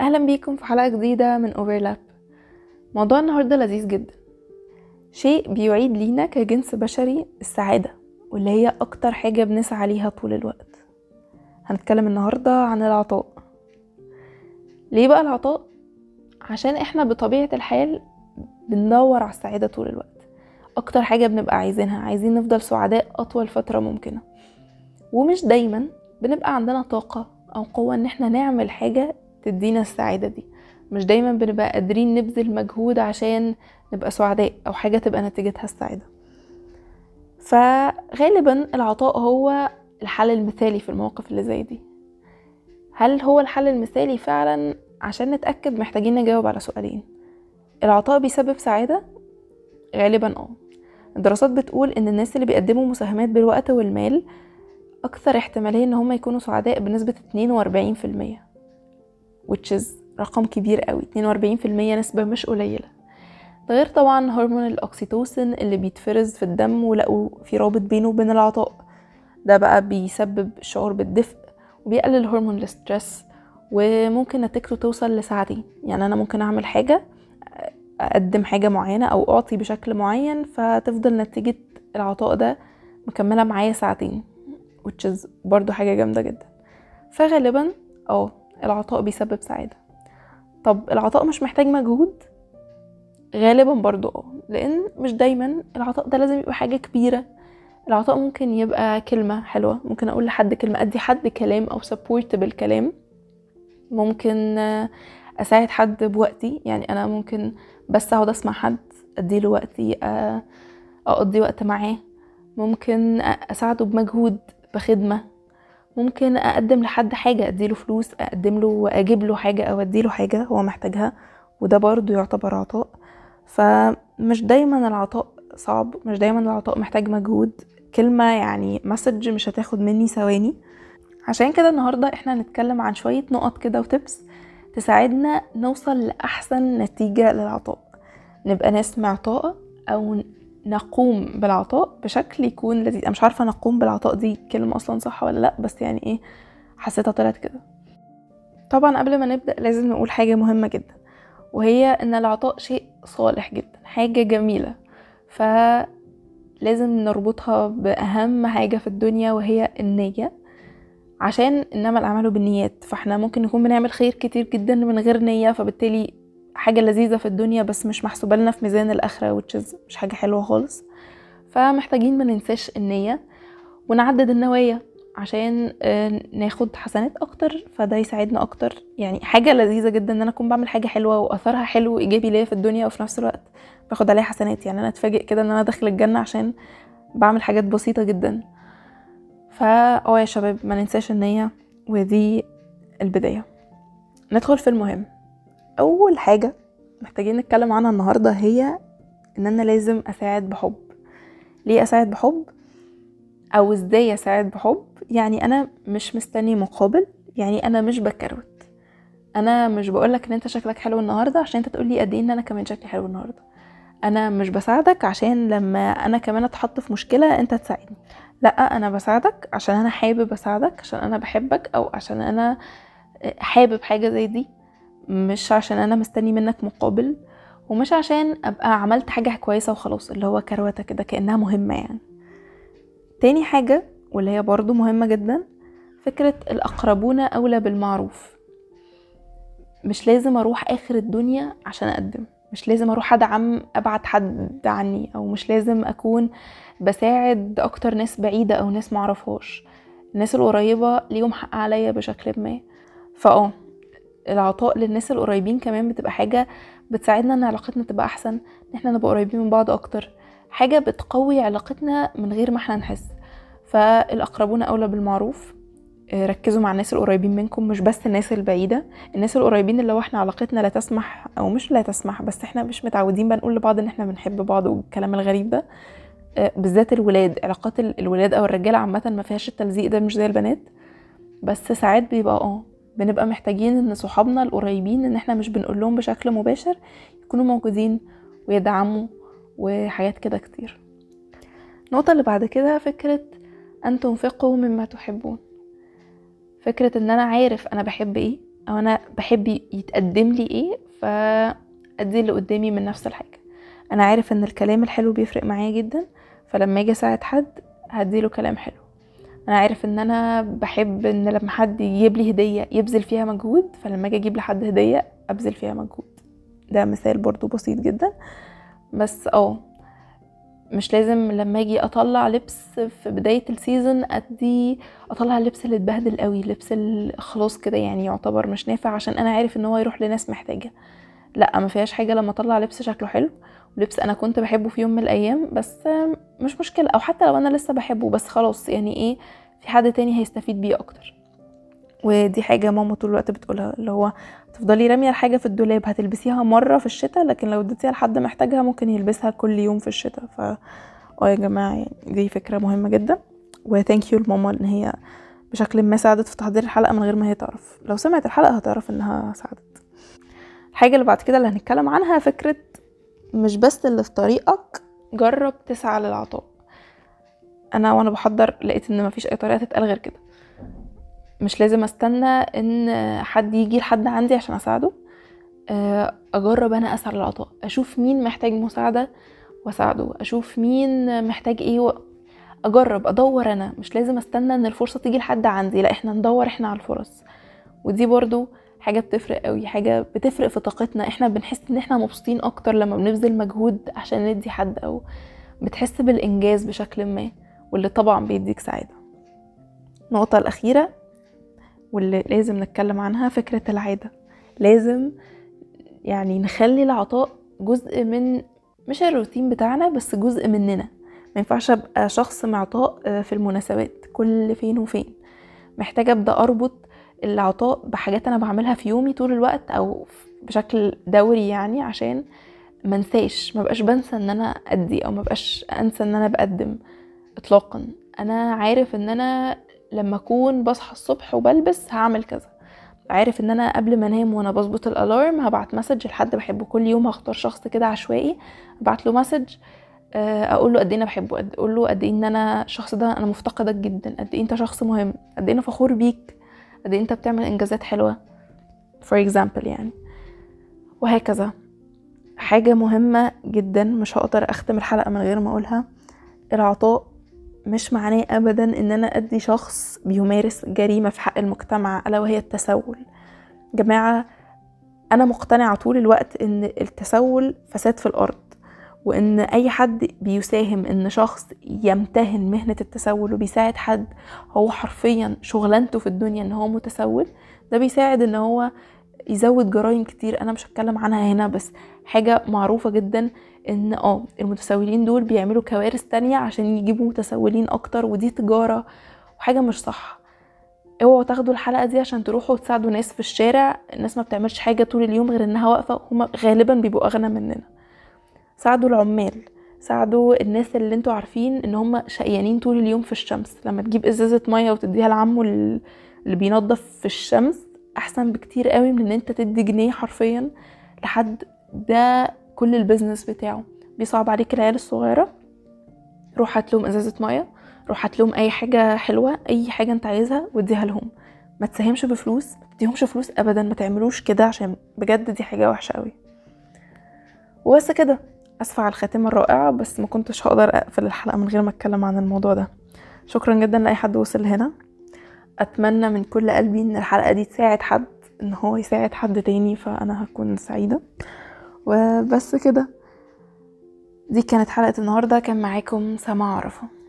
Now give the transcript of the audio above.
أهلا بيكم في حلقة جديدة من اوفرلاب موضوع النهارده لذيذ جدا. شيء بيعيد لينا كجنس بشري السعادة واللي هي أكتر حاجة بنسعى ليها طول الوقت. هنتكلم النهارده عن العطاء. ليه بقى العطاء؟ عشان إحنا بطبيعة الحال بندور على السعادة طول الوقت. أكتر حاجة بنبقى عايزينها عايزين نفضل سعداء أطول فترة ممكنة. ومش دايما بنبقى عندنا طاقة أو قوة إن إحنا نعمل حاجة تدينا السعادة دي. مش دايما بنبقى قادرين نبذل مجهود عشان نبقى سعداء أو حاجة تبقى نتيجتها السعادة. فغالبا العطاء هو الحل المثالي في المواقف اللي زي دي. هل هو الحل المثالي فعلا؟ عشان نتأكد محتاجين نجاوب على سؤالين. العطاء بيسبب سعادة؟ غالبا آه. الدراسات بتقول إن الناس اللي بيقدموا مساهمات بالوقت والمال أكثر احتمالية إن هم يكونوا سعداء بنسبة 42% which is رقم كبير قوي. 42% نسبة مش قليلة. ده غير طبعا هرمون الاكسيتوسين اللي بيتفرز في الدم ولقوا في رابط بينه وبين العطاء. ده بقى بيسبب شعور بالدفء وبيقلل هرمون الاسترس وممكن نتيجته توصل لساعتين. يعني أنا ممكن أعمل حاجة أقدم حاجة معينة أو أعطي بشكل معين فتفضل نتيجة العطاء ده مكملة معايا ساعتين which is برضو حاجة جامدة جدا. فغالبا آه العطاء بيسبب سعادة. طب العطاء مش محتاج مجهود؟ غالبا برضو آه لأن مش دايما العطاء ده لازم يبقى حاجة كبيرة. العطاء ممكن يبقى كلمة حلوة ممكن أقول لحد كلمة أدي حد كلام أو سبورت بالكلام. ممكن أساعد حد بوقتي يعني أنا ممكن بس أقعد أسمع حد أديله وقتي أقضي وقت معاه. ممكن أساعده بمجهود بخدمة. ممكن أقدم لحد حاجة أديله فلوس أقدم له أجيب له حاجة أو أديله حاجة هو محتاجها وده برضو يعتبر عطاء. فمش دايما العطاء صعب مش دايما العطاء محتاج مجهود. كلمة يعني مسج مش هتاخد مني ثواني. عشان كده النهارده إحنا هنتكلم عن شوية نقط كده وتبس تساعدنا نوصل لأحسن نتيجة للعطاء. نبقى ناس معطاءة أو نقوم بالعطاء بشكل يكون لذيذ. أنا مش عارفة نقوم بالعطاء دي كلمة أصلا صح ولا لأ بس يعني إيه حسيتها طلعت كده. طبعا قبل ما نبدأ لازم نقول حاجة مهمة جدا وهي إن العطاء شيء صالح جدا حاجة جميلة. فلازم نربطها بأهم حاجة في الدنيا وهي النية عشان إنما الأعمال بالنيات. فإحنا ممكن نكون بنعمل خير كتير جدا من غير نية فبالتالي حاجة لذيذة في الدنيا بس مش محسوبة لنا في ميزان الآخرة which is مش حاجة حلوة خالص. فمحتاجين ما ننساش النية ونعدد النوايا عشان ناخد حسنات أكتر فده يساعدنا أكتر. يعني حاجة لذيذة جدا إن أنا أكون بعمل حاجة حلوة وأثرها حلو وإيجابي ليا في الدنيا وفي نفس الوقت باخد عليها حسنات. يعني أنا أتفاجئ كده إن أنا داخل الجنة عشان بعمل حاجات بسيطة جدا. فا آه يا شباب ما ننساش النية ودي البداية. ندخل في المهم. أول حاجة محتاجين نتكلم عنها النهارده هي إن أنا لازم أساعد بحب. ليه أساعد بحب؟ أو إزاي أساعد بحب؟ يعني أنا مش مستني مقابل يعني أنا مش بكروت. أنا مش بقولك إن أنت شكلك حلو النهارده عشان أنت تقولي قد إيه إن أنا كمان شكلي حلو النهارده. أنا مش بساعدك عشان لما أنا كمان أتحط في مشكلة أنت تساعدني. لأ أنا بساعدك عشان أنا حابب أساعدك عشان أنا بحبك أو عشان أنا حابب حاجة زي دي. مش عشان أنا مستني منك مقابل ومش عشان أبقى عملت حاجة كويسة وخلاص اللي هو كروتة كده كأنها مهمة يعني. تاني حاجة واللي هي برضو مهمة جدا فكرة الأقربون أولى بالمعروف. مش لازم أروح آخر الدنيا عشان أقدم مش لازم أروح أدعم أبعت حد عني أو مش لازم أكون بساعد أكتر ناس بعيدة أو ناس معرفهاش. الناس القريبة ليهم حق عليا بشكل ما. فأه العطاء للناس القريبين كمان بتبقى حاجة بتساعدنا إن علاقتنا تبقى أحسن إن إحنا نبقى قريبين من بعض أكتر. حاجة بتقوي علاقتنا من غير ما إحنا نحس. فالأقربون أولى بالمعروف. ركزوا مع الناس القريبين منكم مش بس الناس البعيدة. الناس القريبين اللي هو إحنا علاقتنا لا تسمح أو مش لا تسمح بس إحنا مش متعودين بنقول لبعض إن إحنا بنحب بعض والكلام الغريب ده. بالذات الولاد. علاقات الولاد أو الرجالة عامة ما فيهاش التلزيق ده مش زي البنات. بس ساعات بيبقى آه. بنبقى محتاجين إن صحابنا القريبين إن إحنا مش بنقول لهم بشكل مباشر يكونوا موجودين ويدعموا وحاجات كده كتير. النقطة اللي بعد كده فكرة أن تنفقوا مما تحبون. فكرة إن أنا عارف أنا بحب إيه أو أنا بحب يتقدم لي إيه فأدي اللي قدامي من نفس الحاجة. أنا عارف إن الكلام الحلو بيفرق معايا جدا فلما أجي اساعد حد هديله كلام حلو. أنا عارف إن أنا بحب إن لما حد يجيب لي هدية يبذل فيها مجهود فلما أجي أجيب لحد هدية أبذل فيها مجهود. ده مثال برضو بسيط جدا. بس آه مش لازم لما أجي أطلع لبس في بداية السيزون أدي أطلع اللبس اللي اتبهدل قوي اللبس اللي خلاص كده يعني يعتبر مش نافع عشان أنا عارف إن هو يروح لناس محتاجة. لا ما فيهاش حاجة لما أطلع لبس شكله حلو ولبس أنا كنت بحبه في يوم من الأيام بس مش مشكلة. أو حتى لو أنا لسه بحبه بس خلاص يعني إيه في حد تاني هيستفيد بيه أكتر. ودي حاجة ماما طول الوقت بتقولها اللي هو تفضلي رامية الحاجة في الدولاب هتلبسيها مرة في الشتاء لكن لو اديتيها لحد محتاجها ممكن يلبسها كل يوم في الشتاء. ف آه يا جماعة يعني دي فكرة مهمة جدا. وثانك يو لماما إن هي بشكل ما ساعدت في تحضير الحلقة من غير ما هي تعرف. لو سمعت الحلقة هتعرف إنها ساعدت. الحاجة اللي بعد كده اللي هنتكلم عنها فكرة مش بس اللي في طريقك جرب تسعى للعطاء. أنا وأنا بحضر لقيت إن مفيش أي طريقة تتقال غير كده. مش لازم أستنى إن حد يجي لحد عندي عشان أساعده. أجرب أنا اسعى للعطاء أشوف مين محتاج مساعدة وأساعده. أشوف مين محتاج إيه و... أجرب أدور أنا. مش لازم أستنى إن الفرصة تيجي لحد عندي. لا إحنا ندور إحنا على الفرص. ودي برضو حاجة بتفرق قوي حاجة بتفرق في طاقتنا. إحنا بنحس إن إحنا مبسوطين أكتر لما بنبذل مجهود عشان ندي حد أو بتحس بالإنجاز بشكل ما. واللي طبعا بيديك سعادة. النقطة الأخيرة واللي لازم نتكلم عنها فكرة العادة. لازم يعني نخلي العطاء جزء من مش الروتين بتاعنا بس جزء مننا. ما ينفعش أبقى شخص معطاء في المناسبات كل فين وفين. محتاجة أبدأ أربط العطاء بحاجات أنا بعملها في يومي طول الوقت أو بشكل دوري يعني عشان منساش ما بقاش بنسى إن أنا أدي أو ما بقاش أنسى إن أنا بقدم. اطلاقا. أنا عارف إن أنا لما أكون بصحى الصبح وبلبس هعمل كذا. عارف إن أنا قبل ما أنام وأنا بظبط ال alarm هبعت message لحد بحبه كل يوم هختار شخص كده عشوائي ابعت له message أقول له قد إيه أنا بحبه أقول له قد إيه إن أنا الشخص ده أنا مفتقدك جدا قد إيه أنت شخص مهم قد إيه أنا فخور بيك قد إيه أنت بتعمل إنجازات حلوة. For example يعني. وهكذا. حاجة مهمة جدا مش هقدر أختم الحلقة من غير ما أقولها. العطاء. مش معناه ابدا إن أنا أدي شخص بيمارس جريمة في حق المجتمع ألا وهي التسول. جماعة أنا مقتنعة طول الوقت إن التسول فساد في الأرض وإن أي حد بيساهم إن شخص يمتهن مهنة التسول وبيساعد حد هو حرفيا شغلانته في الدنيا إن هو متسول ده بيساعد إن هو يزود جرائم كتير أنا مش هتكلم عنها هنا بس حاجة معروفة جدا إن آه المتسولين دول بيعملوا كوارث تانية عشان يجيبوا متسولين أكتر ودي تجارة وحاجة مش صح. اوعوا تاخدوا الحلقة دي عشان تروحوا تساعدوا ناس في الشارع الناس ما بتعملش حاجة طول اليوم غير إنها واقفة هما غالبا بيبقوا أغنى مننا. ساعدوا العمال ساعدوا الناس اللي أنتوا عارفين إن هم شقيانين طول اليوم في الشمس. لما تجيب إزازة مية وتديها لعمه اللي بينظف في الشمس أحسن بكتير قوي من إن أنت تدي جنيه حرفيا لحد ده كل البيزنس بتاعه. بيصعب عليك العيال الصغيرة. روح هات لهم إزازة مية. روح هات لهم أي حاجة حلوة أي حاجة أنت عايزها واديها لهم. ما تساهمش بفلوس ما تديهمش فلوس ابدا ما تعملوش كده عشان بجد دي حاجة وحشة قوي. وبس كده. أسفة على الخاتمة الرائعة بس ما كنتش هقدر أقفل الحلقة من غير ما أتكلم عن الموضوع ده. شكرا جدا لأي حد وصل هنا. أتمنى من كل قلبي إن الحلقة دي تساعد حد إن هو يساعد حد تاني فأنا هكون سعيدة. وبس كده. دي كانت حلقة النهاردة. كان معاكم سما عرفة.